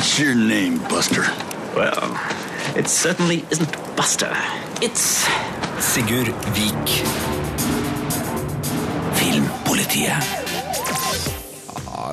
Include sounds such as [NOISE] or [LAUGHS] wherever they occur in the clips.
What's your name, Buster? Well, it certainly isn't Buster. It's Sigurd Vik. Filmpolitiet.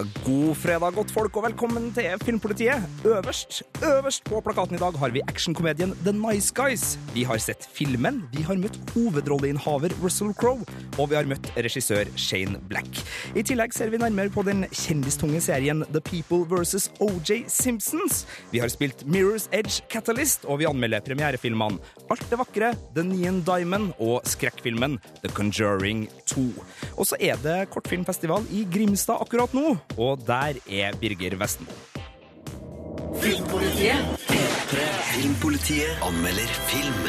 God fredag, godt folk, og velkommen til Filmpolitiet. Øverst øverst på plakaten i dag har vi actionkomedien The Nice Guys. Vi har sett filmen, vi har møtt hovedrolleinnehaver Russell Crowe, og vi har møtt regissør Shane Black. I tillegg ser vi nærmere på den kjendistunge serien The People vs. OJ Simpsons. Vi har spilt Mirror's Edge Catalyst, og vi anmelder premierefilmene Alt det vakre, The Neon Diamond og skrekkfilmen The Conjuring 2. Og så er det kortfilmfestival i Grimstad akkurat nå, og der er Birger Vestmo. Filmpolitiet. P3. Filmpolitiet anmelder film.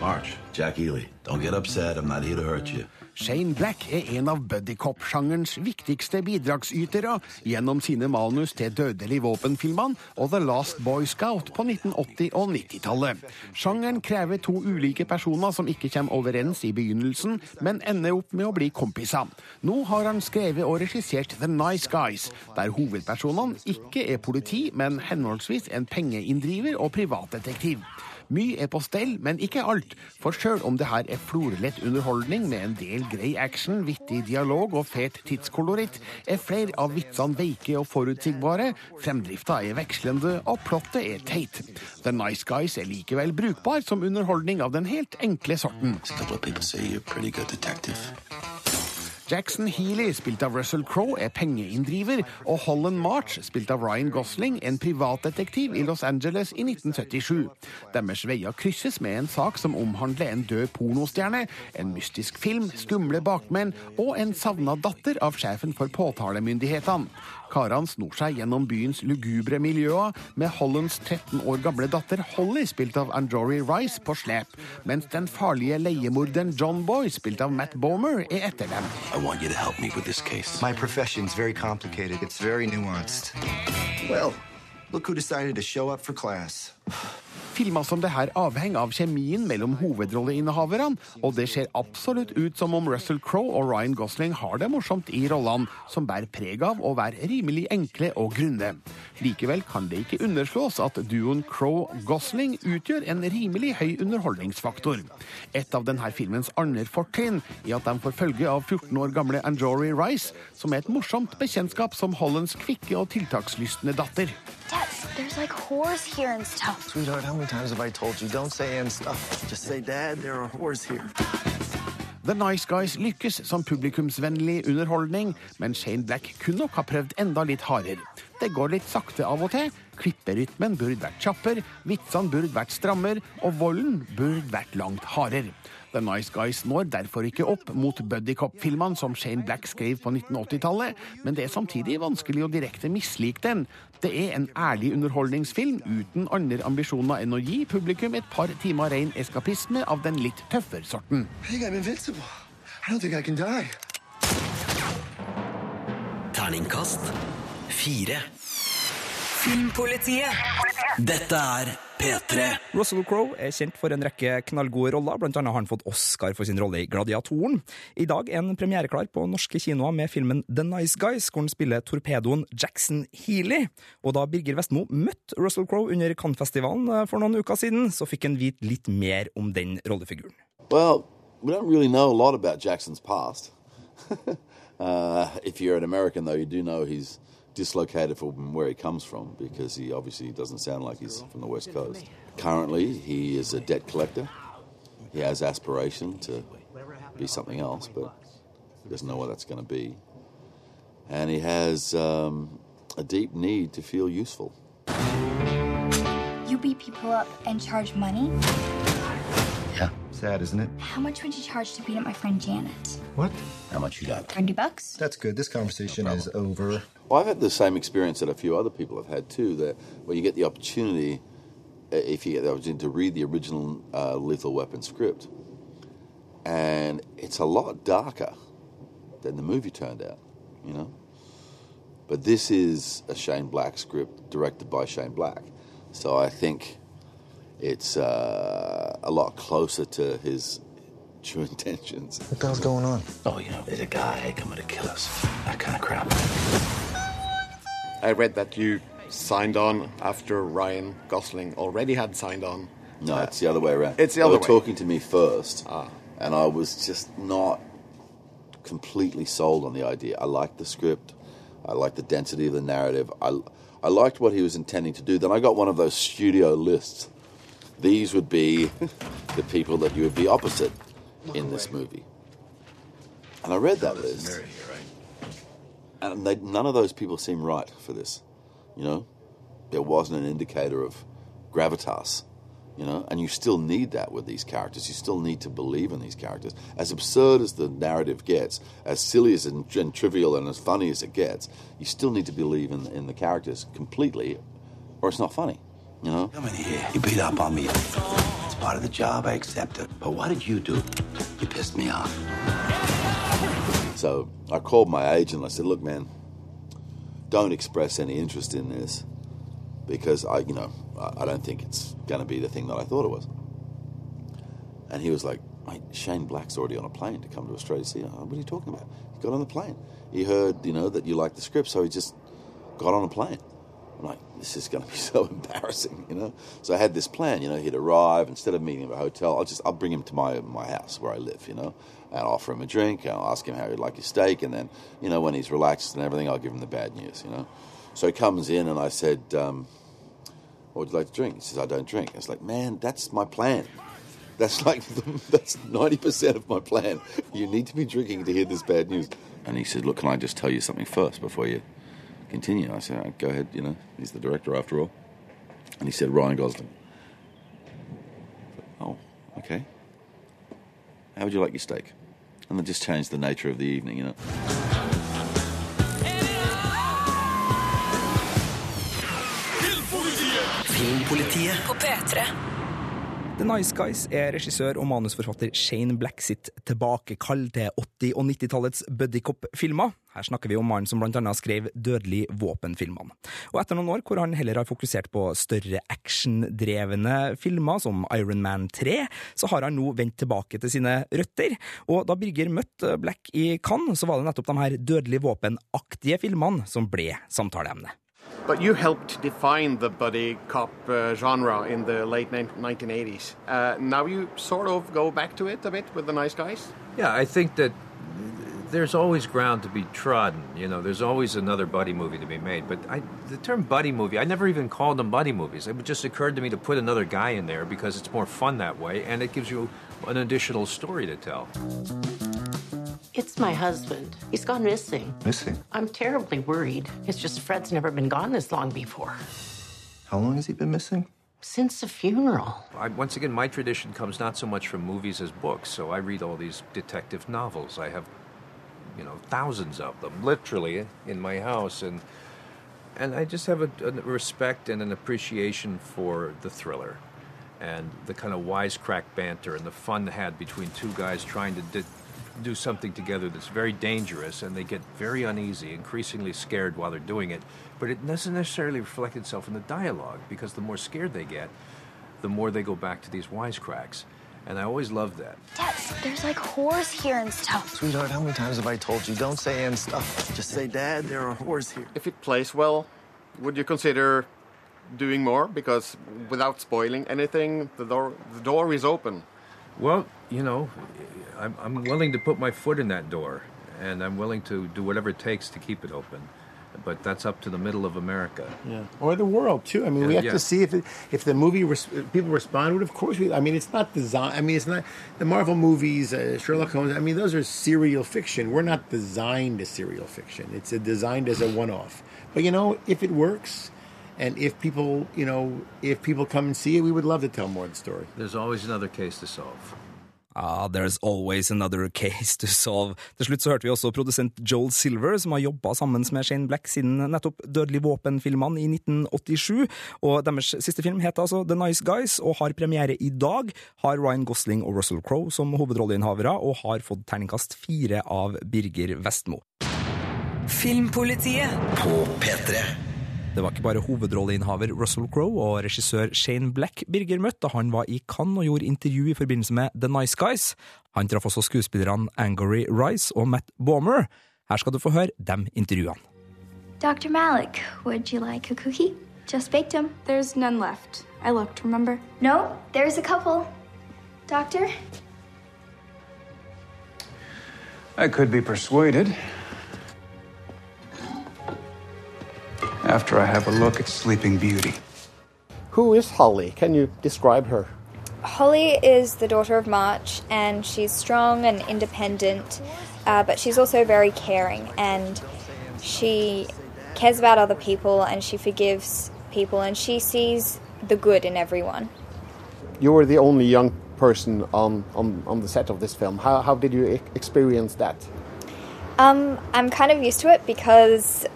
March, Jack Ely. Don't get upset. I'm not here to hurt you. Shane Black er en av buddycop-sjangerens viktigste bidragsytere gjennom sine manus til Dødelig våpen-filmene og The Last Boy Scout på 1980- og 90-tallet. Sjangeren krever to ulike personer som ikke kommer overens i begynnelsen, men ender opp med å bli kompiser. Nå har han skrevet og regissert The Nice Guys, der hovedpersonene ikke er politi, men henholdsvis en pengeinndriver og privatdetektiv. Mye er på stell, men ikke alt. For sjøl om det her er florlett underholdning med en del grei action, vittig dialog og fet tidskoloritt, er flere av vitsene veike og forutsigbare, fremdrifta er vekslende og plottet er teit. The Nice Guys er likevel brukbar som underholdning av den helt enkle sorten. A couple of people say you're a pretty good detective. Jackson Healy, spilt av Russell Crowe, er pengeinndriver, og Holland March, spilt av Ryan Gosling, en privatdetektiv i Los Angeles i 1977. Deres veier krysses med en sak som omhandler en død pornostjerne, en mystisk film, skumle bakmenn og en savna datter av sjefen for påtalemyndighetene. Karene snor seg gjennom byens lugubre miljøer med Hollands 13 år gamle datter Holly, spilt av Anjory Rice, på slep, mens den farlige leiemorderen John Boy, spilt av Matt Bomer, er etter dem. I want you to help me with this case. My profession's very complicated. It's very nuanced. Well, look who decided to show up for class. Filmer som det her avhenger av kjemien mellom hovedrolleinnehaverne, og det ser absolutt ut som om Russell Crowe og Ryan Gosling har det morsomt i rollene, som bærer preg av å være rimelig enkle og grunne. Likevel kan det ikke underslås at duoen Crowe-Gosling utgjør en rimelig høy underholdningsfaktor. Et av denne filmens andre fortrinn er at de får følge av 14 år gamle Anjori Rice, som er et morsomt bekjentskap som Hollands kvikke og tiltakslystne datter. There's like whores here and stuff. Sweetheart, how many times have I told you don't say and stuff? Just say, Dad, there are whores here. The Nice Guys lykkes som publikumsvennlig underholdning, men Shane Black kunne nok ha prøvd enda litt hardere. Det går litt sakte av og til, klipperytmen burde vært kjappere, vitsene burde vært strammere, og volden burde vært langt hardere. The Nice Guys når derfor ikke opp mot buddycop-filmene som Shane Black skrev på 1980-tallet, men det er samtidig vanskelig å direkte mislike den. Det er en ærlig underholdningsfilm uten andre ambisjoner enn å gi publikum et par timer ren eskapisme av den litt tøffere sorten. I think I'm invincible. I don't think I can die. Terningkast fire. Filmpolitiet. Dette er P3. Russell Crowe er kjent for en rekke knallgode roller, blant annet har han fått Oscar for sin rolle i Gladiatoren. I dag er han premiereklar på norske kinoer med filmen The Nice Guys, hvor han spiller torpedoen Jackson Healy. Og da Birger Vestmo møtte Russell Crowe under Cannes-festivalen eh, for noen uker siden, så fikk han vite litt mer om den rollefiguren. Well, we don't really know a lot about Jackson's past. [LAUGHS] uh, if you're an American, though, you do know he's dislocated from where he comes from because he obviously doesn't sound like he's from the West Coast. Currently, he is a debt collector. He has aspiration to be something else, but he doesn't know what that's going to be. And he has um, a deep need to feel useful. You beat people up and charge money? Yeah. Sad, isn't it? How much would you charge to beat up my friend Janet? What? How much you got? 30 bucks? That's good. This conversation is over. Well, I've had the same experience that a few other people have had too, that where you get the opportunity, uh, if you get the opportunity to read the original uh, Lethal Weapon script, and it's a lot darker than the movie turned out, you know. But this is a Shane Black script directed by Shane Black, so I think it's uh, a lot closer to his [LAUGHS] true intentions. What the hell's going on? Oh, you know, there's a guy coming to kill us. That kind of crap. I read that you signed on after Ryan Gosling already had signed on. No, it's the other way around. It's the other they were way. talking to me first, Ah. and I was just not completely sold on the idea. I liked the script. I liked the density of the narrative. I, I liked what he was intending to do. Then I got one of those studio lists. These would be [LAUGHS] the people that you would be opposite in this movie. And I read that list. And they, none of those people seem right for this. You know, there wasn't an indicator of gravitas. You know, and you still need that with these characters. You still need to believe in these characters. As absurd as the narrative gets, as silly as and, and trivial and as funny as it gets, you still need to believe in, in the characters completely, or it's not funny. You know. Come in here. You beat up on me. It's part of the job. I accept it. But what did you do? You pissed me off. So I called my agent. And I said, "Look, man, don't express any interest in this because I, you know, I, I don't think it's going to be the thing that I thought it was." And he was like, Mate, "Shane Black's already on a plane to come to Australia to see you." What are you talking about? He got on the plane. He heard, you know, that you liked the script, so he just got on a plane. I'm like, this is going to be [LAUGHS] so embarrassing, you know. So I had this plan, you know. He'd arrive instead of meeting him at a hotel. I'll just I'll bring him to my my house where I live, you know, and I'll offer him a drink. I'll ask him how he'd like his steak, and then you know when he's relaxed and everything, I'll give him the bad news, you know. So he comes in, and I said, um, "What would you like to drink?" He says, "I don't drink." I was like, "Man, that's my plan." That's [LAUGHS] like that's ninety percent of my plan. You need to be drinking to hear this bad news. And he said, "Look, can I just tell you something first before you continue?" I said, "All right, "Go ahead." You know, he's the director after all. And he said, "Ryan Gosling." Said, Oh, okay. How would you like your steak? And then just changed the nature of the evening. You know. Filmpolitiet På P3. The Nice Guys er regissør og manusforfatter Shane Black sitt tilbakekall til 80- og 90-tallets buddycop-filmer. Her snakker vi om mannen som blant annet skrev Dødelig våpen-filmene. Og etter noen år hvor han heller har fokusert på større actiondrevne filmer som Iron Man 3, så har han nå vendt tilbake til sine røtter. Og da Birger møtte Black i Cannes, så var det nettopp de her Dødelig våpen-aktige filmene som ble samtaleemne. But you helped define the buddy cop uh, genre in the late nin- 1980s. Uh, now you sort of go back to it a bit with the nice guys. Yeah, I think that there's always ground to be trodden. You know, there's always another buddy movie to be made. But I, the term buddy movie, I never even called them buddy movies. It just occurred to me to put another guy in there because it's more fun that way, and it gives you an additional story to tell. It's my husband. He's gone missing. Missing? I'm terribly worried. It's just Fred's never been gone this long before. How long has he been missing? Since the funeral. I, once again, my tradition comes not so much from movies as books. So I read all these detective novels. I have, you know, thousands of them, literally, in my house, and and I just have a, a respect and an appreciation for the thriller, and the kind of wisecrack banter and the fun had between two guys trying to di- do something together that's very dangerous, and they get very uneasy, increasingly scared while they're doing it. But it doesn't necessarily reflect itself in the dialogue because the more scared they get, the more they go back to these wisecracks. And I always loved that. Dad, there's like whores here and stuff. Sweetheart, how many times have I told you don't say and stuff? Just say, Dad, there are whores here. If it plays well, would you consider doing more? Because without spoiling anything, the door the door is open. Well, you know, I'm, I'm willing to put my foot in that door, and I'm willing to do whatever it takes to keep it open. But that's up to the middle of America. Yeah, or the world too. I mean, we have yeah. to see if it, if the movie res- people respond. Would of course we. I mean, it's not design. I mean, it's not the Marvel movies, uh, Sherlock Holmes. I mean, those are serial fiction. We're not designed as serial fiction. It's designed as a one-off. But you know, if it works, and if people, you know, if people come and see it, we would love to tell more of the story. There's always another case to solve. Ah, there's always another [LAUGHS] case to solve. Til slutt så hørte vi også produsent Joel Silver, som har jobba sammen med Shane Black siden nettopp Dødelig våpen-filmene i 1987. Og deres siste film heter altså The Nice Guys, og har premiere i dag. Har Ryan Gosling og Russell Crowe som hovedrolleinnehavere, og har fått terningkast fire av Birger Vestmo. Filmpolitiet på P3. Det var ikke bare hovedrolleinnehaver Russell Crowe og regissør Shane Black Birger møtte da han var i Cannes og gjorde intervju i forbindelse med The Nice Guys. Han traff også skuespillerne Angory Rice og Matt Bomer. Her skal du få høre dem intervjuene. Dr. Malik, would you like a cookie? Just baked them. There's none left. I looked, remember? No, there's a couple. Doctor? I could be persuaded. After I have a look at Sleeping Beauty. Who is Holly? Can you describe her? Holly is the daughter of March, and she's strong and independent, uh, but she's also very caring, and she cares about other people, and she forgives people, and she sees the good in everyone. You were the only young person on, on, on the set of this film. How, how did you e- experience that? Um, I'm kind of used to it because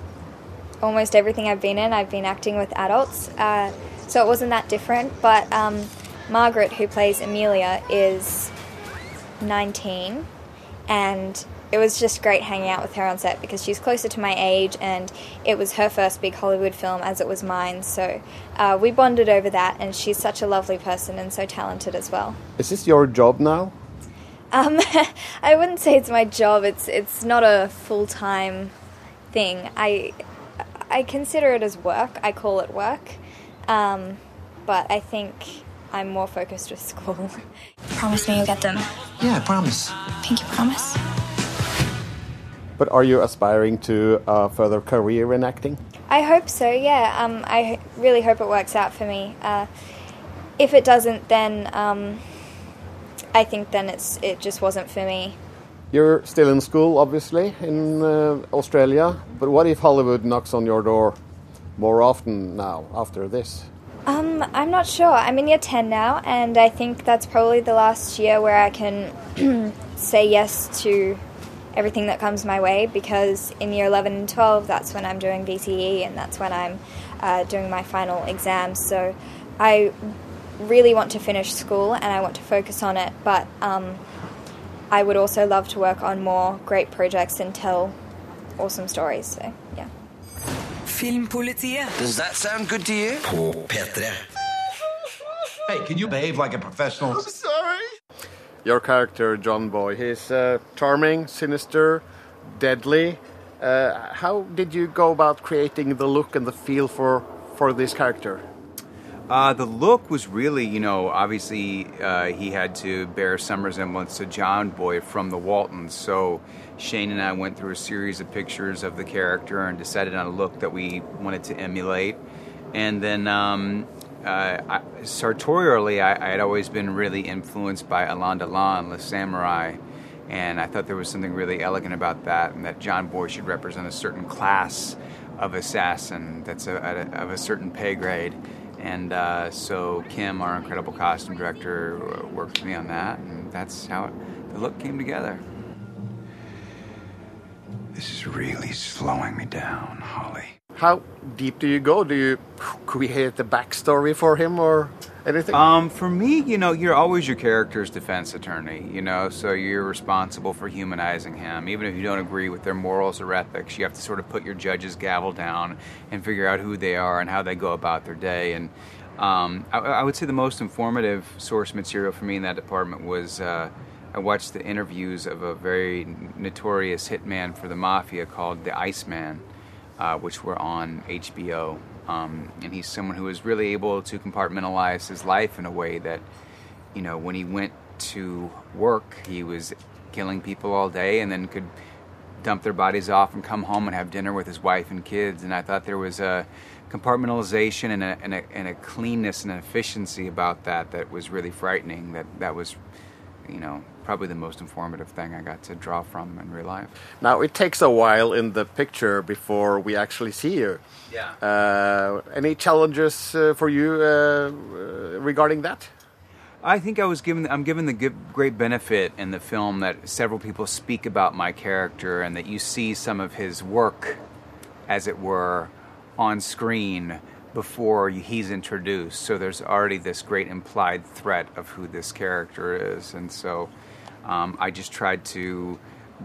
almost everything I've been in, I've been acting with adults, uh, so it wasn't that different. But um, Margaret, who plays Amelia, is 19, and it was just great hanging out with her on set because she's closer to my age, and it was her first big Hollywood film as it was mine. So uh, we bonded over that, and she's such a lovely person and so talented as well. Is this your job now? Um, [LAUGHS] I wouldn't say it's my job. It's it's not a full time thing. I I consider it as work. I call it work, um, but I think I'm more focused with school. [LAUGHS] Promise me you'll get them. Yeah, I promise. Pinky promise. But are you aspiring to a further career in acting? I hope so. Yeah. Um, I really hope it works out for me. Uh, if it doesn't, then um, I think then it's it just wasn't for me. You're still in school, obviously, in uh, Australia. But what if Hollywood knocks on your door more often now after this? Um, I'm not sure. I'm in year 10 now, and I think that's probably the last year where I can [CLEARS THROAT] say yes to everything that comes my way because in year 11 and 12, that's when I'm doing VCE and that's when I'm uh, doing my final exams. So I really want to finish school and I want to focus on it, but um, I would also love to work on more great projects and tell awesome stories. So, yeah. Filmpolitiet. Does that sound good to you? På P3. Hey, can you behave like a professional? I'm sorry. Your character, John Boy, he's uh, charming, sinister, deadly. Uh, how did you go about creating the look and the feel for, for this character? Uh, the look was really, you know, obviously uh, he had to bear some resemblance to John Boy from the Waltons. So Shane and I went through a series of pictures of the character and decided on a look that we wanted to emulate. And then um, uh, I, sartorially, I, I had always been really influenced by Alain Delon, Le Samurai. And I thought there was something really elegant about that, and that John Boy should represent a certain class of assassin that's a, a, of a certain pay grade. And uh, so Kim, our incredible costume director, worked with me on that, and that's how it, the look came together. This is really slowing me down, Holly. How deep do you go? Do you create the backstory for him or anything? Um, for me, you know, you're always your character's defense attorney, you know, so you're responsible for humanizing him. Even if you don't agree with their morals or ethics, you have to sort of put your judge's gavel down and figure out who they are and how they go about their day. And um, I, I, would say the most informative source material for me in that department was. Uh, I watched the interviews of a very notorious hitman for the mafia called the Iceman, uh, which were on HBO. Um, and he's someone who was really able to compartmentalize his life in a way that, you know, when he went to work, he was killing people all day and then could dump their bodies off and come home and have dinner with his wife and kids. And I thought there was a compartmentalization and a, and a, and a cleanness and an efficiency about that that was really frightening. That that was, you know, probably the most informative thing I got to draw from in real life. Now it takes a while in the picture before we actually see you. Yeah. Uh, any challenges uh, for you uh, regarding that? I think I was given I'm given the great benefit in the film that several people speak about my character and that you see some of his work, as it were, on screen before he's introduced. So there's already this great implied threat of who this character is, and so um, I just tried to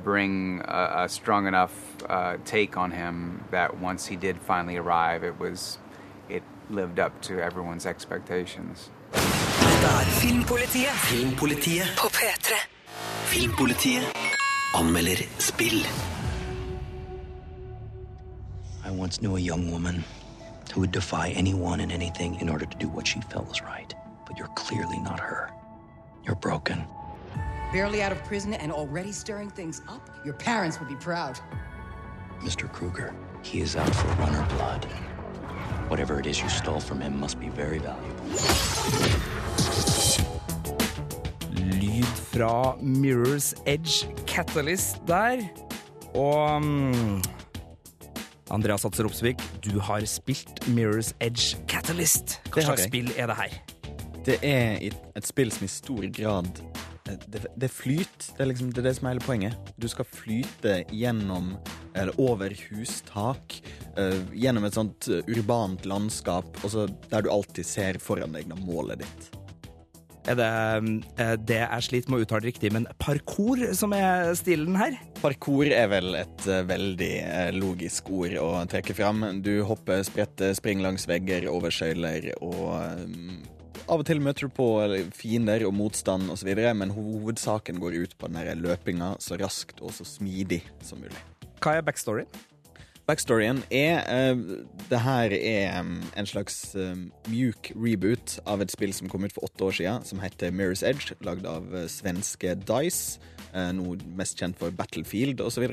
bring a, a strong enough uh, take on him that once he did finally arrive, it was it lived up to everyone's expectations. Filmpolitiet. Filmpolitiet På P3. Filmpolitiet anmelder spill. I once knew a young woman who would defy anyone and anything in order to do what she felt was right. But you're clearly not her. You're broken. Barely out of prison and already stirring things up? Your parents would be proud. Mr. Kruger, he is out for runner blood. Whatever it is you stole from him must be very valuable. Lyd fra Mirror's Edge Catalyst der. Og um, Andreas Atser Opsvik, du har spilt Mirror's Edge Catalyst. Hva slags spill er det her? Det er i- et spill som i stor grad Det, det er flyt. Det er, liksom, det er det som er hele poenget. Du skal flyte gjennom eller over hustak, uh, gjennom et sånt eh, urbant landskap, også der du alltid ser foran deg når målet ditt. Er det eh, det jeg sliter med å uttale riktig, men parkour som er stilen her? Parkour er vel et veldig logisk ord å trekke fram. Du hopper, spretter, springer langs vegger, over skøyler og av og til møter du på fiender og motstand osv., men hovedsaken går ut på den løpinga så raskt og så smidig som mulig. Hva er backstoryen? Backstoryen er uh, Det her er um, en slags um, mjuk reboot av et spill som kom ut for åtte år siden, som heter Mirror's Edge, lagd av uh, svenske Dice. Uh, noe mest kjent for Battlefield osv.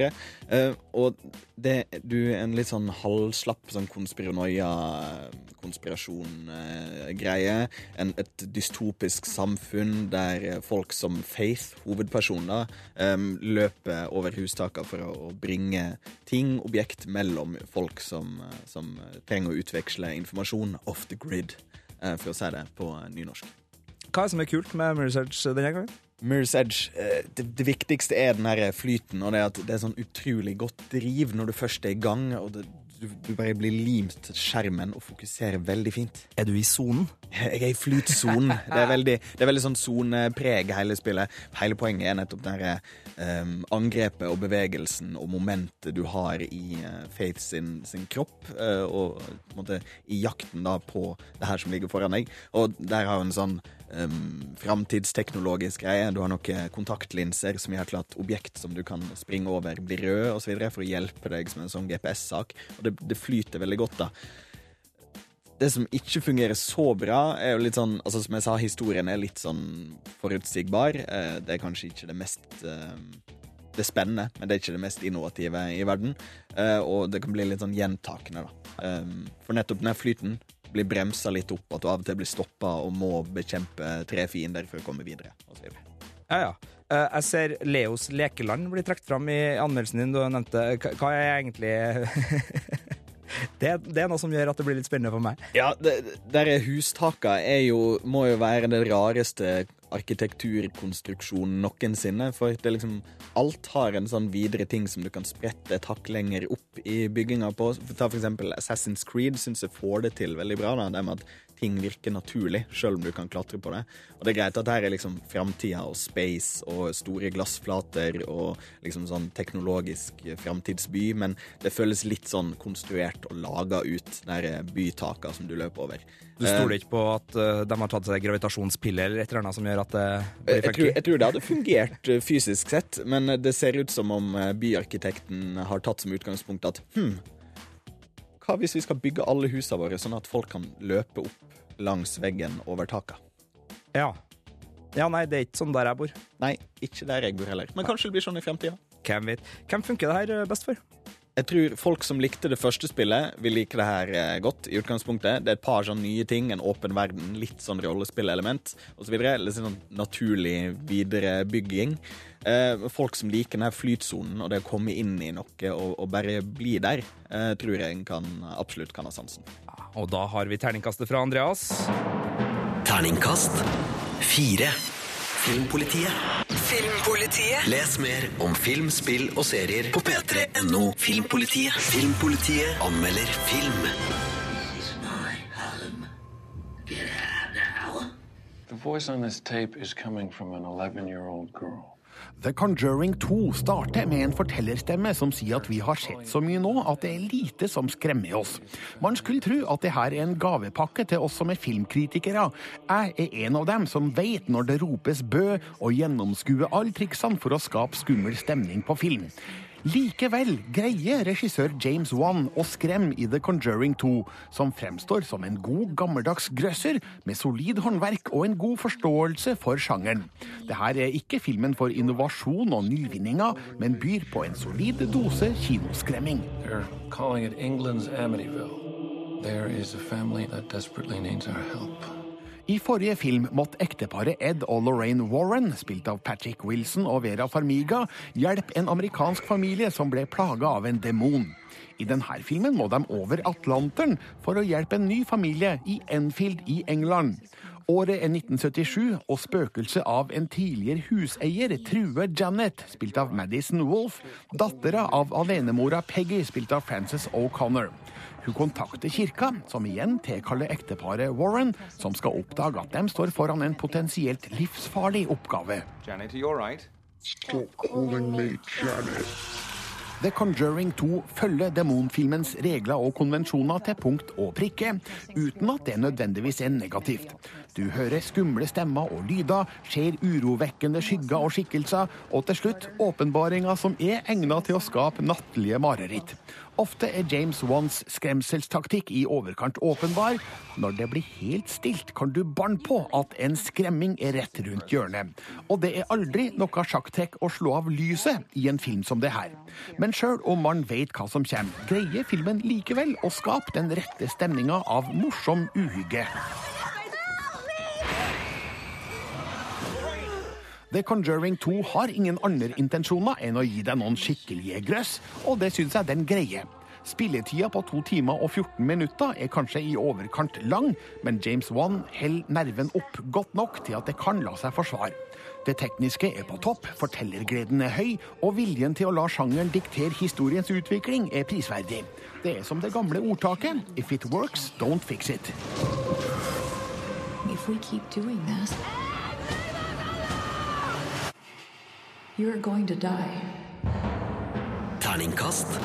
Uh, og det, du er en litt sånn halvslapp sånn konspiranoia-konspirasjon-greie. et dystopisk samfunn der eh, folk som Faith, hovedpersoner, um, løper over hustakene for å, å bringe ting, objekt, mellom folk som, eh, som trenger å utveksle informasjon off the grid, eh, for å si det på nynorsk. Hva er det som er kult med Mirror's Edge denne gangen? Mirror's Edge, eh, det, det viktigste er den her flyten, og det at det er sånn utrolig godt driv når du først er i gang, og det, du, du bare blir limt til skjermen og fokuserer veldig fint. Er du i sonen? Jeg er i flytsonen. Det er veldig, det er veldig sånn sonepreg, hele spillet. Hele poenget er nettopp det eh, angrepet og bevegelsen og momentet du har i uh, Faith sin, sin kropp, uh, og på en måte i jakten da på det her som ligger foran deg. Og der har hun en sånn um, framtidsteknologisk greie. Du har noen kontaktlinser som gjør til at objekt som du kan springe over, blir røde osv. for å hjelpe deg som en sånn GPS-sak. Og det, det flyter veldig godt, da. Det som ikke fungerer så bra, er jo litt sånn Altså Som jeg sa, historien er litt sånn forutsigbar. Eh, Det er kanskje ikke det mest eh, Det er spennende, men det er ikke det mest innovative i verden. Eh, Og det kan bli litt sånn gjentakende, da. Eh, For nettopp den flyten blir bremsa litt opp, at du av og til blir stoppa og må bekjempe tre fiender for å komme videre. Ja, ja. Eh, Jeg ser Leos lekeland bli trukket fram i anmeldelsen din. Du nevnte Hva hva er egentlig [LAUGHS] det, det er noe som gjør at det blir litt spennende for meg. Ja, det, der er hustaka er jo, må jo være det rareste arkitekturkonstruksjonen noensinne. For det liksom Alt har en sånn videre ting som du kan sprette et hakk lenger opp i bygginga på. Ta for eksempel Assassin's Creed syns jeg får det til veldig bra. da, Det med at ting virker naturlig, selv om du kan klatre på det. Og det er greit at her er liksom framtida og space og store glassflater og liksom sånn teknologisk framtidsby, men det føles litt sånn konstruert og laga ut, de bytaka som du løper over. Du stoler ikke på at eh, de har tatt seg gravitasjonspille eller et eller annet som gjør at det blir Jeg funky? jeg tror det hadde fungert eh, fysisk sett, men det ser ut som om eh, byarkitekten har tatt som utgangspunkt at hm, hva hvis vi skal bygge alle husene våre sånn at folk kan løpe opp langs veggen over taket? Ja. Ja, nei, det er ikke sånn der jeg bor. Nei, ikke der jeg bor heller. Men kanskje det blir sånn i fremtida. Hvem vet. Hvem funker det her eh, best for? Jeg tror folk som likte det første spillet, vil like det her eh, godt. i utgangspunktet. Det er et par sånn nye ting, en åpen verden, litt sånn rollespillelement osv. Litt sånn naturlig viderebygging. Eh, folk som liker denne flytsonen og det å komme inn i noe og, og bare bli der, eh, tror jeg kan, absolutt kan ha sansen. Og da har vi terningkastet fra Andreas. Terningkast fire. Filmpolitiet. Filmpolitiet. Les mer om film, spill og serier på p3.no Filmpolitiet. Filmpolitiet anmelder film. The voice on this tape is coming from an 11 year old girl. The Conjuring 2 starter med en fortellerstemme som sier at vi har sett så mye nå at det er lite som skremmer oss. Man skulle tro at det her er en gavepakke til oss som er filmkritikere. Jeg er en av dem som vet når det ropes bø, og gjennomskuer alle triksene for å skape skummel stemning på film. Likevel greier regissør James Wan å skremme i The Conjuring 2, som fremstår som en god, gammeldags grøsser med solid håndverk og en god forståelse for sjangeren. Dette er ikke filmen for innovasjon og nyvinninger, men byr på en solid dose kinoskremming. There is a family that desperately needs our help. I forrige film måtte ekteparet Ed og Lorraine Warren, spilt av Patrick Wilson og Vera Farmiga, hjelpe en amerikansk familie som ble plaga av en demon. I denne filmen må de over Atlanteren for å hjelpe en ny familie i Enfield i England. Året er 1977, og spøkelset av en tidligere huseier truer Janet, spilt av Madison Wolff, dattera av alenemora Peggy, spilt av Frances O'Connor. Hun kontakter kirka, som igjen tilkaller ekteparet Warren, som skal oppdage at de står foran en potensielt livsfarlig oppgave. Janet, right? Stop calling me Janet. The Conjuring 2 følger demonfilmens regler og konvensjoner til punkt og prikke, uten at det nødvendigvis er negativt. Du hører skumle stemmer og lyder, ser urovekkende skygger og skikkelser, og til slutt åpenbaringer som er egnet til å skape nattlige mareritt. Ofte er James Wans skremselstaktikk i overkant åpenbar. Når det blir helt stilt, kan du banne på at en skremming er rett rundt hjørnet. Og det er aldri noe sjakktrekk å slå av lyset i en film som det her. Men sjøl om man vet hva som kommer, greier filmen likevel å skape den rette stemninga av morsom uhygge. The Conjuring 2 har ingen andre intensjoner enn å gi deg noen skikkelige grøss, og det syns jeg den greier. Spilletida på to timer og 14 minutter er kanskje i overkant lang, men James Wan holder nerven opp godt nok til at det kan la seg forsvare. Det tekniske er på topp, fortellergleden er høy, og viljen til å la sjangeren diktere historiens utvikling er prisverdig. Det er som det gamle ordtaket If it works, don't fix it. If we keep doing this, you're going to die. Terningkast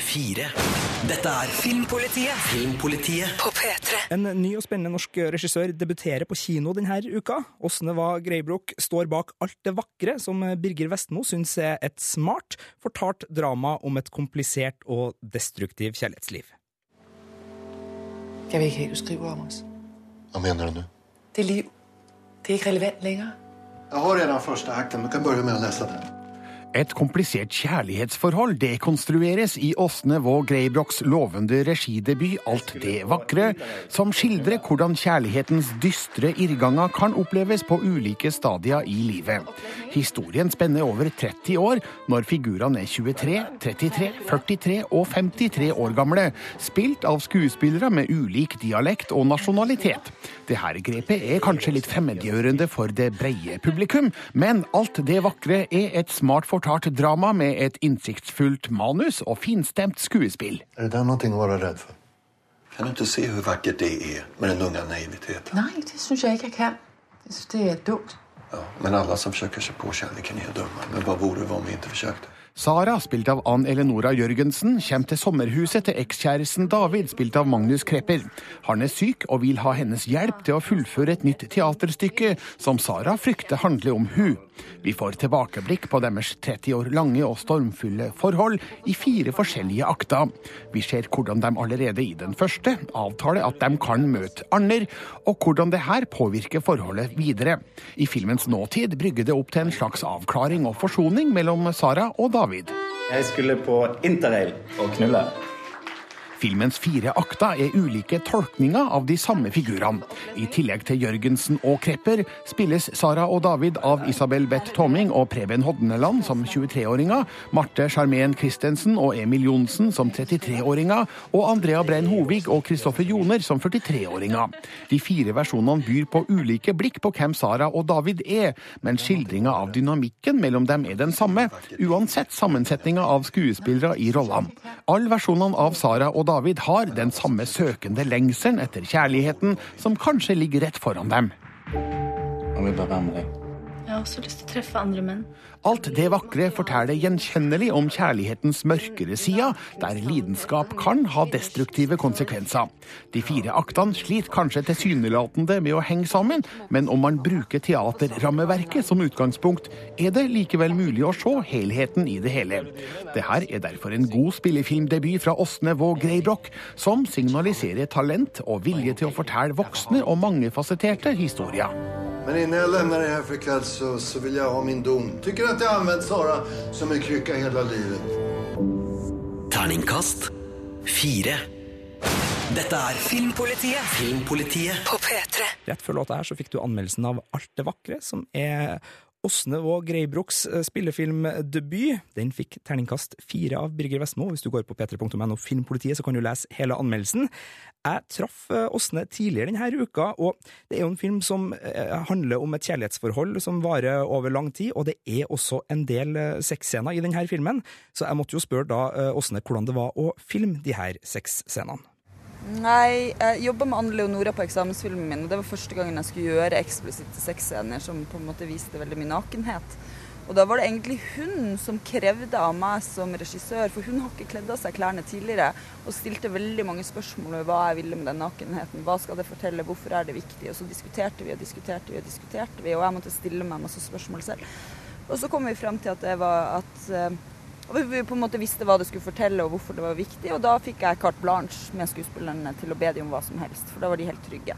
fire. Dette er Filmpolitiet Filmpolitiet på P3. En ny og spennende norsk regissør debuterer på kino denne uka. Åsneva Greibrok står bak alt det vakre som Birger Vestmo syns er et smart, fortalt drama om et komplisert og destruktiv kjærlighetsliv. Jeg vil ikke hva du skriver om oss. Hva mener du Det Det liv, det er ikke relevant lenger. Jag har redan første akten. Du kan begynne med å lese den. Et komplisert kjærlighetsforhold dekonstrueres i Åsne Vå Greibrocks lovende regidebut Alt det vakre, som skildrer hvordan kjærlighetens dystre irrganger kan oppleves på ulike stadier i livet. Historien spenner over 30 år, når figurene er 23, 33, 43 og 53 år gamle, spilt av skuespillere med ulik dialekt og nasjonalitet. Dette grepet er kanskje litt fremmedgjørende for det breie publikum, men Alt det vakre er et smart fortalt drama med et innsiktsfullt manus og finstemt skuespill. Er det noe å være redd for? för? Kan du ikke se hvor vakkert det er med den unge naiviteten? Nei, det synes jeg ikke, jeg kan. Jeg det er dumt. Ja, men alle som forsøker seg på kjærligheten, er dumme. Men hva vore det om vi ikke försökte? Sara, spilt av Ann Eleonora Jørgensen, kommer til sommerhuset til ekskjæresten David, spilt av Magnus Krepper. Han er syk og vil ha hennes hjelp til å fullføre et nytt teaterstykke som Sara frykter handler om hun. Vi får tilbakeblikk på deres 30 år lange og stormfulle forhold i fire forskjellige akter. Vi ser hvordan de allerede i den første avtaler at de kan møte andre, og hvordan det her påvirker forholdet videre. I filmens nåtid brygger det opp til en slags avklaring og forsoning mellom Sara og David. Jeg skulle på interrail og knulle. Filmens fire akter er ulike tolkninger av de samme figurene. I tillegg til Jørgensen og Krepper spilles Sara og David av Isabel Beth Toming og Preben Hodneland som 23-åringer, Marte Charmén Christensen og Emil Johnsen som 33-åringer, og Andrea Brein Hovig og Kristoffer Joner som 43-åringer. De fire versjonene byr på ulike blikk på hvem Sara og David er, men skildringa av dynamikken mellom dem er den samme, uansett sammensetninga av skuespillere i rollene. Alle versjonene av Sara og David har den samme søkende lengselen etter kjærligheten som kanskje ligger rett foran dem. Jeg vil bare være med deg. Jeg har også lyst til å treffe andre menn. Alt det vakre forteller gjenkjennelig om kjærlighetens mørkere side, der lidenskap kan ha destruktive konsekvenser. De fire aktene sliter kanskje tilsynelatende med å henge sammen, men om man bruker teaterrammeverket som utgangspunkt, er det likevel mulig å se helheten i det hele. Dette er derfor en god spillefilmdebut fra Åsne Våg Greibrok, som signaliserer talent og vilje til å fortelle voksne og mangefasetterte historier. Men innen jeg lämnar det for för ikväll så, så vil jeg ha min dom. Tycker att jag använt Sara som en krycka hela livet. Terningkast 4. Dette er Filmpolitiet Filmpolitiet på P3. Rett før låta her så fikk du anmeldelsen av Alt det vakre, som er Åsne Våg Greibroks eh, spillefilmdebut. Den fikk terningkast fire av Birger Vestmo. Hvis du går på p3.no Filmpolitiet, så kan du lese hele anmeldelsen. Jeg traff eh, Åsne tidligere denne uka, og det er jo en film som eh, handler om et kjærlighetsforhold som varer over lang tid, og det er også en del sexscener i denne filmen, så jeg måtte jo spørre da Åsne hvordan det var å filme de her sexscenene. Nei, jeg jobba med Anne Leonora på eksamensfilmen min, og det var første gangen jeg skulle gjøre eksplisitte sexscener som på en måte viste veldig mye nakenhet. Og da var det egentlig hun som krevde av meg som regissør, for hun har ikke kledd av seg klærne tidligere, og stilte veldig mange spørsmål om hva jeg ville med den nakenheten. Hva skal det fortelle, hvorfor er det viktig? Og så diskuterte vi og diskuterte vi og diskuterte vi, og jeg måtte stille meg masse spørsmål selv. Og så kom vi frem til at det var at eh, og vi på en måte visste hva det skulle fortelle og hvorfor det var viktig. Og da fikk jeg carte blanche med skuespillerne til å be dem om hva som helst, for da var de helt trygge.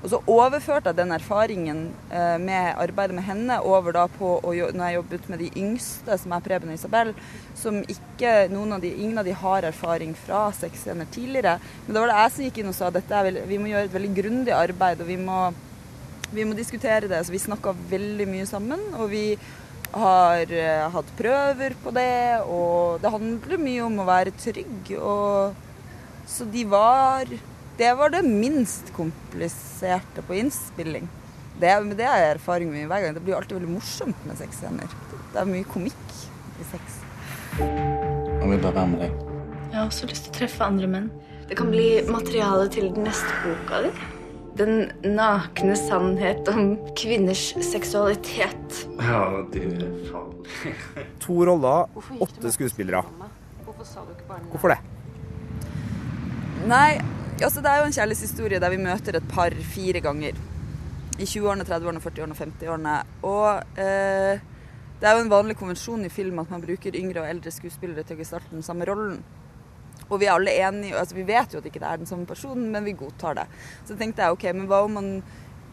Og så overførte jeg den erfaringen eh, med arbeidet med henne over da på når jeg jobbet med de yngste, som er Preben og Isabel, som ikke noen av de, ingen av de har erfaring fra sexscener tidligere. Men da var det jeg som gikk inn og sa at vi må gjøre et veldig grundig arbeid, og vi må, vi må diskutere det. Så vi snakka veldig mye sammen. og vi har uh, hatt prøver på det, og det handler mye om å være trygg. Og, så de var Det var det minst kompliserte på innspilling. Det, det er erfaring med hver gang. Det blir alltid veldig morsomt med sexscener. Det er mye komikk i sex. Jeg vil bare være med deg. Jeg har også lyst til å treffe andre menn. Det kan bli materiale til den neste boka di. Den nakne sannhet om kvinners seksualitet. Ja, du er faen. [LAUGHS] To roller, åtte skuespillere. Hvorfor det? Nei, altså det er jo en kjærlighetshistorie der vi møter et par fire ganger. I 20-årene, 30-årene, 40-årene, 50-årene. Og eh, det er jo en vanlig konvensjon i film at man bruker yngre og eldre skuespillere til å gestalte den samme rollen. Og vi er alle enige, altså vi vet jo at ikke det er den samme personen, men vi godtar det. Så tenkte jeg OK, men hva om man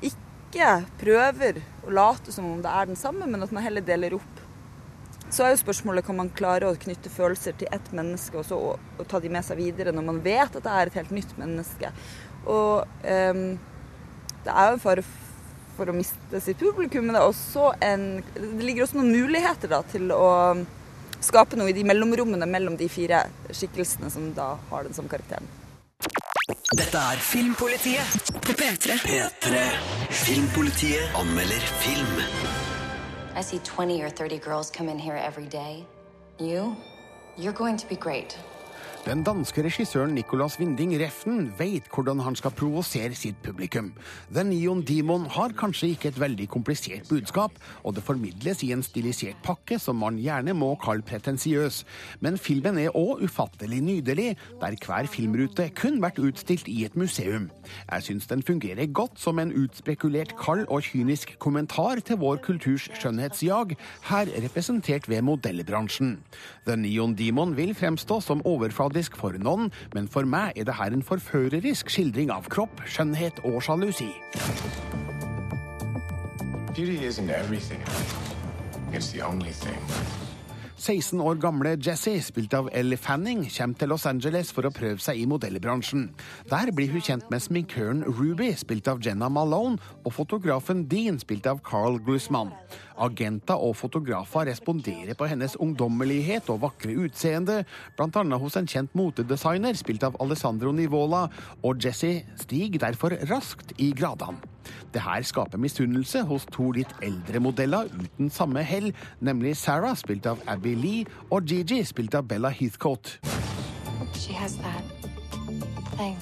ikke prøver å late som om det er den samme, men at man heller deler opp? Så er jo spørsmålet kan man klare å knytte følelser til ett menneske og så og, og ta de med seg videre når man vet at det er et helt nytt menneske. Og um, det er jo en fare for å miste sitt publikum, men det, også en, det ligger også noen muligheter da, til å skape noe i de mellomrommene mellom de fire skikkelsene som da har den som karakteren. Dette er Filmpolitiet på P3. P3. Filmpolitiet anmelder film. I see 20 or 30 girls come in here every day. You, you're going to be great. Den danske regissøren Nicolas Winding Refn vet hvordan han skal provosere sitt publikum. The Neon Demon har kanskje ikke et veldig komplisert budskap, og det formidles i en stilisert pakke som man gjerne må kalle pretensiøs. Men filmen er òg ufattelig nydelig, der hver filmrute kun vært utstilt i et museum. Jeg syns den fungerer godt som en utspekulert kald og kynisk kommentar til vår kulturs skjønnhetsjag, her representert ved modellbransjen. The Neon Demon vil fremstå som overfladisk for noen, men for meg er det her en forførerisk skildring av kropp, skjønnhet og sjalusi. Beauty isn't everything. It's the only thing. 16 år gamle Jessie, spilt av Elle Fanning, kommer til Los Angeles for å prøve seg i modellbransjen. Der blir hun kjent med sminkøren Ruby, spilt av Jenna Malone, og fotografen Dean, spilt av Carl Glusman. Agenter og fotografer responderer på hennes ungdommelighet og vakre utseende, bl.a. hos en kjent motedesigner, spilt av Alessandro Nivola, og Jessie stiger derfor raskt i gradene. Det her skaper misunnelse hos to litt eldre modeller uten samme hell, nemlig Sarah, spilt av Abby Lee, og Gigi, spilt av Bella Heathcote. She has that thing.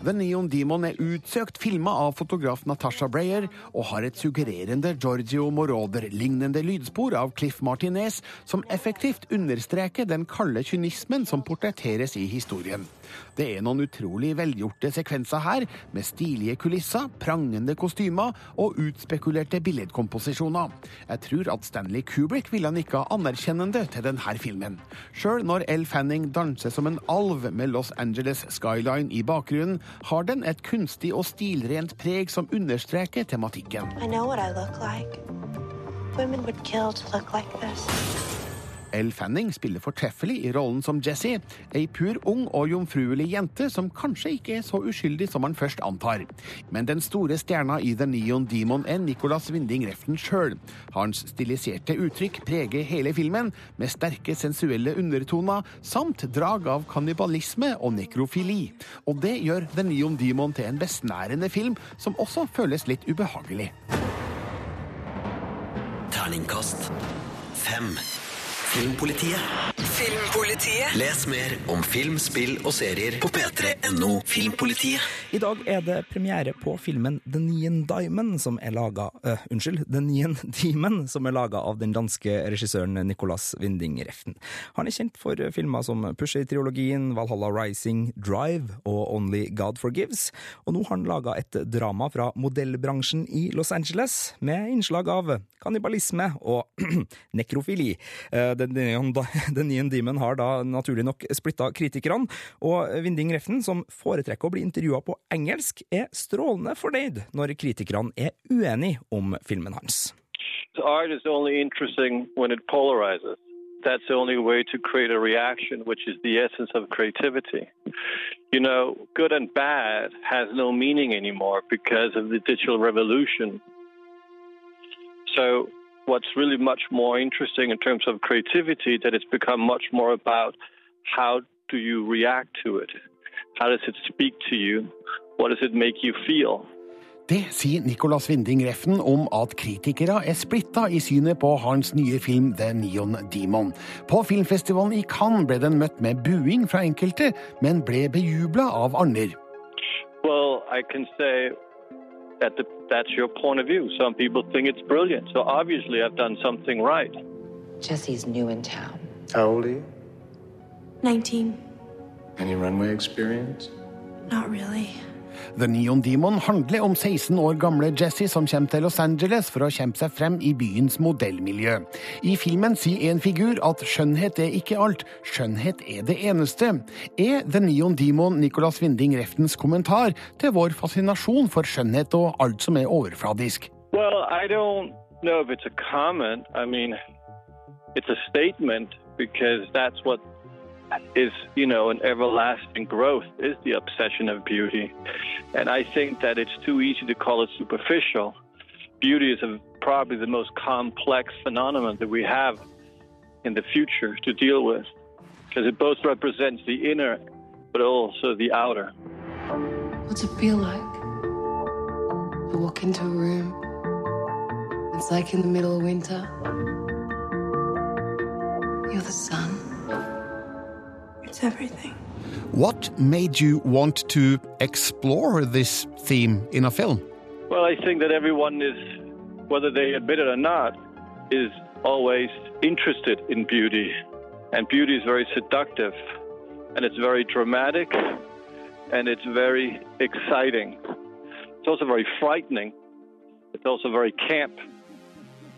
The Neon Demon er utsøkt filma av fotograf Natasha Breyer og har et suggererende Giorgio Moroder-lignende lydspor av Cliff Martinez, som effektivt understreker den kalde kynismen som portretteres i historien. Det er noen utrolig velgjorte sekvenser her, med stilige kulisser, prangende kostymer og utspekulerte billedkomposisjoner. Jeg tror at Stanley Kubrick ville nikka anerkjennende til denne filmen. Sjøl når Elle Fanning danser som en alv med Los Angeles skyline i bakgrunnen, har den et kunstig og stilrent preg som understreker tematikken. I know what I look like. Women would kill to look like this. Elle Fanning spiller fortreffelig i rollen som Jessie, ei pur ung og jomfruelig jente som kanskje ikke er så uskyldig som man først antar. Men den store stjerna i The Neon Demon er Nicolas Winding Refn sjøl. Hans stiliserte uttrykk preger hele filmen, med sterke sensuelle undertoner samt drag av kannibalisme og nekrofili. Og det gjør The Neon Demon til en besnærende film som også føles litt ubehagelig. Terningkast fem. Filmpolitiet. Filmpolitiet. Les mer om film, spill og serier på p3.no Filmpolitiet. I dag er det premiere på filmen The Nien Diamond, som er laga uh, Unnskyld, The Nien Demon, som er laga av den danske regissøren Nicolas Winding Reften. Han er kjent for filmer som Pusher-triologien, Valhalla Rising, Drive og Only God Forgives, og nå har han laga et drama fra modellbransjen i Los Angeles, med innslag av kannibalisme og [CLEARS THROAT] nekrofili. Den The Neon, The Demon har da naturlig nok splitta kritikerne, og Vinding Reften, som foretrekker å bli intervjua på engelsk, er strålende fornøyd når kritikerne er uenige om filmen hans. Art is only interesting when it polarizes. That's the only way to create a reaction, which is the essence of creativity. You know, good and bad has no meaning anymore because of the digital revolution. So, what's really much more interesting in terms of creativity that it's become much more about how do you react to it? How does it speak to you? What does it make you feel? Det sier Nicolas Winding Refn om at kritikere er splitta i synet på hans nye film The Neon Demon. På filmfestivalen i Cannes ble den møtt med buing fra enkelte, men ble bejubla av andre. Well, I can say that the, that's your point of view. Some people think it's brilliant. So obviously, I've done something right. Jesse's new in town. How old are you? 19. Any runway experience? Not really. The Neon Demon handler om 16 år gamle Jesse som kommer til Los Angeles for å kjempe seg frem i byens modellmiljø. I filmen sier en figur at skjønnhet er ikke alt, skjønnhet er det eneste. Er The Neon Demon Nicolas Winding Reftens kommentar til vår fascinasjon for skjønnhet og alt som er overfladisk? Well, I don't know if it's a comment. I mean, it's a statement because that's what is, you know, an everlasting growth is the obsession of beauty. And I think that it's too easy to call it superficial. Beauty is a, probably the most complex phenomenon that we have in the future to deal with because it both represents the inner but also the outer. What's it feel like? To walk into a room. It's like in the middle of winter. You're the sun. It's everything. What made you want to explore this theme in a film? Well, I think that everyone is, whether they admit it or not, is always interested in beauty. And beauty is very seductive, and it's very dramatic, and it's very exciting. It's also very frightening. It's also very camp,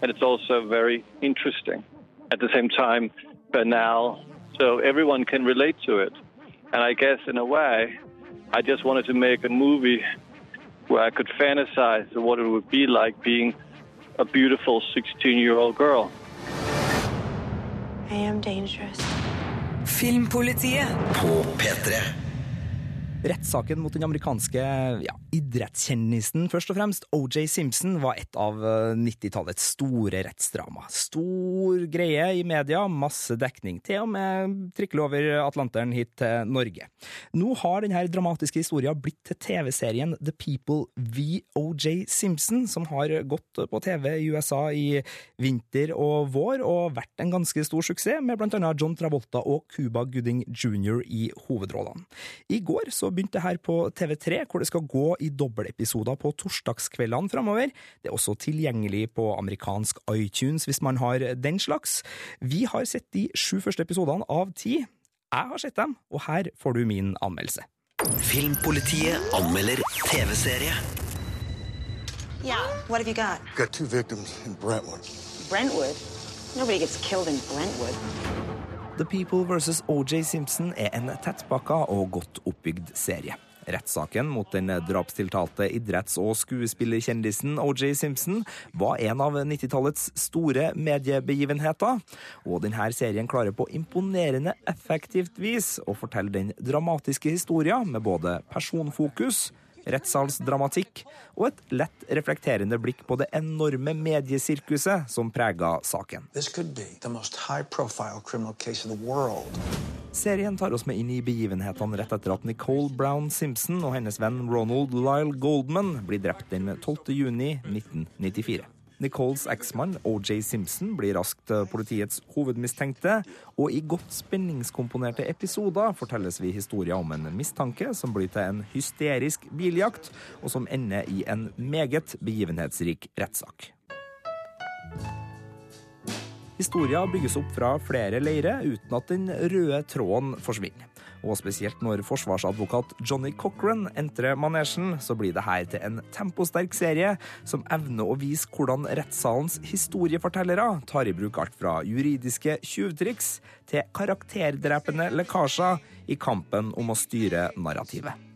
and it's also very interesting. At the same time, banal. So everyone can relate to it. And I guess in a way, I just wanted to make a movie where I could fantasize what it would be like being a beautiful 16 year old girl. I am dangerous. Filmpolitiet. På P3. Rettssaken mot den amerikanske ja, idrettskjendisen, først og fremst. OJ Simpson var et av 90-tallets store rettsdrama. Stor greie i media, masse dekning, til og med trikkel over Atlanteren hit til Norge. Nå har denne dramatiske historien blitt til TV-serien The People v OJ Simpson, som har gått på TV i USA i vinter og vår, og vært en ganske stor suksess, med blant annet John Travolta og Cuba Gooding Jr. i hovedrollene. I går så begynte det her på TV3, hvor det skal gå i dobbeltepisoder på torsdagskveldene framover. Det er også tilgjengelig på amerikansk iTunes hvis man har den slags. Vi har sett de sju første episodene av ti. Jeg har sett dem, og her får du min anmeldelse. Filmpolitiet anmelder TV-serie. Yeah, what have you got? Got two victims in Brentwood. Brentwood? Nobody gets killed in Brentwood. The People vs. OJ Simpson er en tettpakka og godt oppbygd serie. Rettssaken mot den drapstiltalte idretts- og skuespillerkjendisen OJ Simpson var en av 90-tallets store mediebegivenheter, og denne serien klarer på imponerende effektivt vis å fortelle den dramatiske historien med både personfokus, rettssalsdramatikk og et lett reflekterende blikk på det enorme mediesirkuset som prega saken. This could be the most high-profile criminal case in. Serien tar oss med inn i begivenhetene rett etter at Nicole Brown Simpson og hennes venn Ronald Lyle Goldman blir drept den 12. juni 1994. Nicoles eksmann OJ Simpson blir raskt politiets hovedmistenkte, og i godt spenningskomponerte episoder fortelles vi historier om en mistanke som blir til en hysterisk biljakt, og som ender i en meget begivenhetsrik rettssak. Historia bygges opp fra flere leirer uten at den røde tråden forsvinner. Og spesielt når forsvarsadvokat Johnny Cochran entrer manesjen, så blir det her til en temposterk serie som evner å vise hvordan rettssalens historiefortellere tar i bruk alt fra juridiske tjuvtriks til karakterdrepende lekkasjer i kampen om å styre narrativet.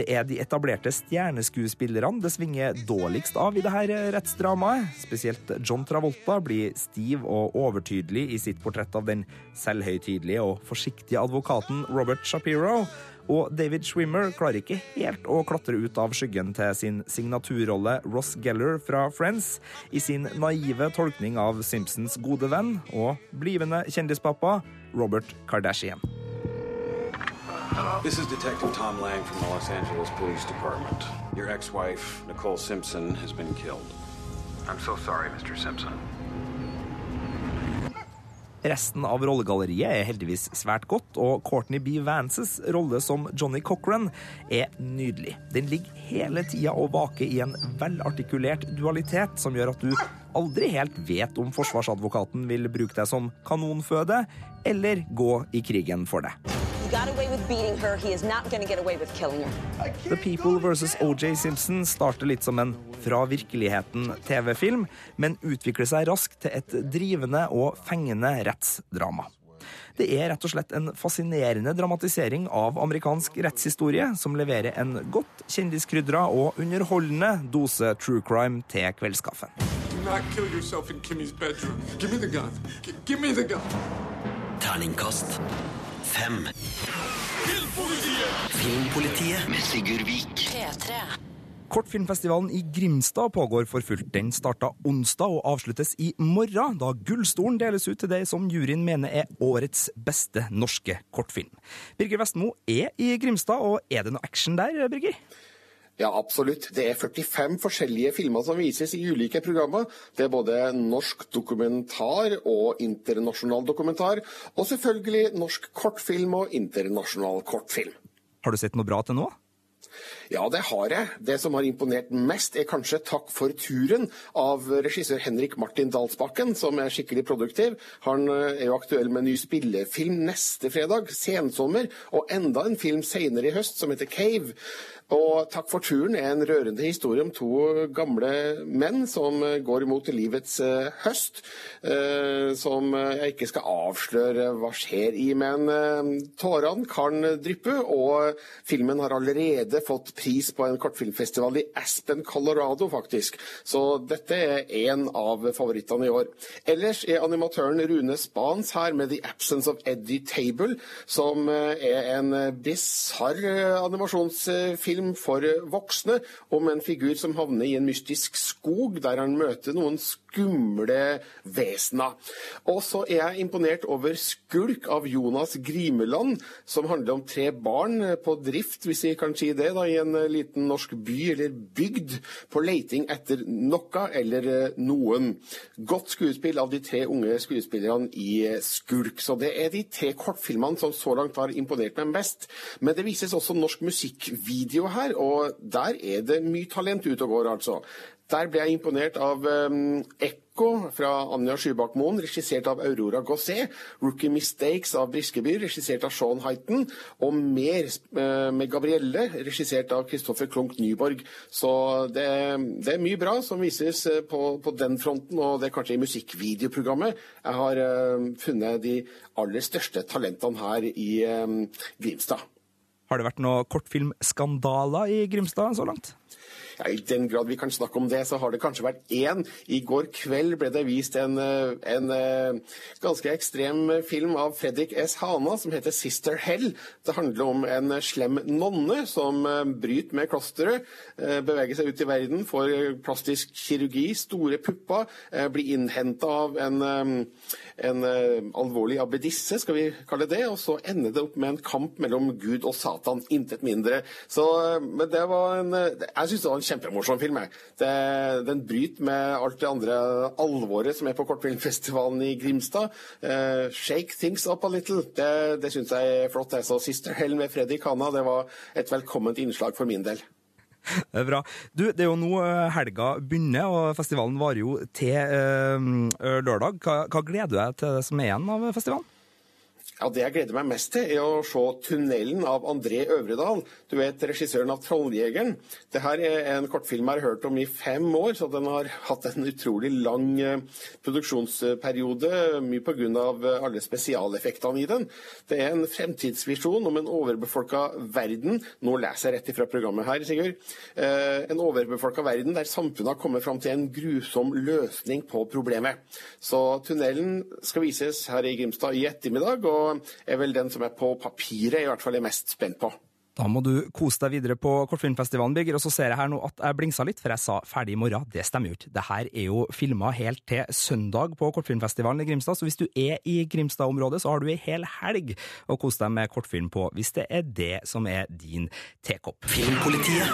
Det er de etablerte stjerneskuespillerne det svinger dårligst av i dette rettsdramaet. Spesielt John Travolta blir stiv og overtydelig i sitt portrett av den selvhøytidelige og forsiktige advokaten Robert Shapiro. Og David Schwimmer klarer ikke helt å klatre ut av skyggen til sin signaturrolle Ross Geller fra Friends i sin naive tolkning av Simpsons gode venn og blivende kjendispappa Robert Kardashian. This is Detective Tom Lang from the Los Angeles Police Department. Your ex-wife, Nicole Simpson, has been killed. I'm so sorry, Mr. Simpson. Resten av rollegalleriet er heldigvis svært godt, og Courtney B. Vances rolle som Johnny Cochran er nydelig. Den ligger hele tida og vaker i en velartikulert dualitet som gjør at du aldri helt vet om forsvarsadvokaten vil bruke deg som kanonføde, eller gå i krigen for deg. Got away with beating her. He is not going to get away with killing her. The People vs. OJ Simpson starter litt som en fra virkeligheten-TV-film, men utvikler seg raskt til et drivende og fengende rettsdrama. Det er rett og slett en fascinerende dramatisering av amerikansk rettshistorie, som leverer en godt kjendiskrydra og underholdende dose true crime til kveldskaffen. Do not kill yourself in Kimmy's bedroom. Give me the gun. G give me the gun. Terningkast fem. Filmpolitiet med Sigurd Vik. Kortfilmfestivalen i Grimstad pågår for fullt. Den starta onsdag og avsluttes i morgen, da Gullstolen deles ut til det som juryen mener er årets beste norske kortfilm. Birger Vestmo er i Grimstad, og er det noe action der, Birger? Ja, absolutt. Det er 45 forskjellige filmer som vises i ulike programmer. Det er både norsk dokumentar og internasjonal dokumentar, og selvfølgelig norsk kortfilm og internasjonal kortfilm. Har du sett noe bra til nå? Ja, det har jeg. Det som har imponert mest, er kanskje 'Takk for turen' av regissør Henrik Martin Dalsbakken, som er skikkelig produktiv. Han er jo aktuell med en ny spillefilm neste fredag, sensommer, og enda en film senere i høst som heter 'Cave'. Og 'Takk for turen' er en rørende historie om to gamle menn som går imot livets uh, høst. Uh, som jeg ikke skal avsløre hva skjer i, men uh, tårene kan dryppe, og filmen har allerede fått pris på en kortfilmfestival i Aspen, Colorado, faktisk. Så dette er en av favorittene i år. Ellers er animatøren Rune Spans her med The Absence of Eddie Table, som eh, er en bisarr animasjonsfilm for voksne om en figur som havner i en mystisk skog, der han møter noen skumle vesena. Og så er jeg imponert over Skulk av Jonas Grimeland, som handler om tre barn på drift, hvis vi kan si det, da, i en liten norsk by eller bygd, på leiting etter noe eller eh, noen. Godt skuespill av de tre unge skuespillerne i Skulk. Så det er de tre kortfilmene som så langt har imponert meg mest. Men det vises også norsk musikkvideo her, og der er det mye talent ute og går, altså. Der ble jeg imponert av um, Ekko fra Anja Skybakmoen, regissert av Aurora Gosset. Rookie Mistakes av Briskeby, regissert av Sean Heighton. Og mer uh, med Gabrielle, regissert av Kristoffer Klunk Nyborg. Så det, det, er mye bra som vises uh, på, på, den fronten, og det er kanskje i musikkvideoprogrammet. Jeg har uh, funnet de aller største talentene her i um, Grimstad. Har det vært noen kortfilmskandaler i Grimstad så langt? Ja, I den grad vi kan snakke om det, så har det kanskje vært én. I går kveld ble det vist en, eh, en, eh, ganske ekstrem film av Fredrik S. Hana som heter 'Sister Hell'. Det handler om en slem nonne som eh, bryter med klosteret, beveger seg ut i verden, får plastisk kirurgi, store pupper, blir innhenta av en, en alvorlig abbedisse, skal vi kalle det, og så ender det opp med en kamp mellom Gud og Satan, intet mindre. Så, men det var en Jeg syns det var en kjempemorsom film. Det, den bryter med alt det andre alvoret som er på kortfilmfestivalen i Grimstad. Uh, shake things up a little. Det, det syns jeg er flott. Jeg Så 'Sister Hell' med Freddy Kana det var et velkomment innslag for min del. [LAUGHS] Det er bra. Du, det er jo nå eh, helga begynner, og festivalen varer jo til uh, lørdag. Hva, hva gleder du deg til det som er igjen av festivalen? Ja, Det jeg gleder meg mest til, er å se 'Tunnelen' av André Øvredal. Du vet, regissøren av 'Trolljegeren'. Det her er en kortfilm jeg har hørt om i fem år, så den har hatt en utrolig lang eh, produksjonsperiode. Mye pga. alle spesialeffektene i den. Det er en fremtidsvisjon om en overbefolka verden. Nå leser jeg rett ifra programmet her, Sigurd. Eh, en overbefolka verden der samfunnet har kommet fram til en grusom løsning på problemet. Så 'Tunnelen' skal vises her i Grimstad i ettermiddag. og er vel den som er på papiret i hvert fall er mest spent på. Da må du kose deg videre på Kortfilmfestivalen, Birger. Og så ser jeg her nå at jeg blingsa litt, for jeg sa ferdig i morgen. Det stemmer jo ikke. Det her er jo filma helt til søndag på Kortfilmfestivalen i Grimstad, så hvis du er i Grimstad-området, så har du ei hel helg å kose deg med kortfilm på, hvis det er det som er din tekopp. Filmpolitiet.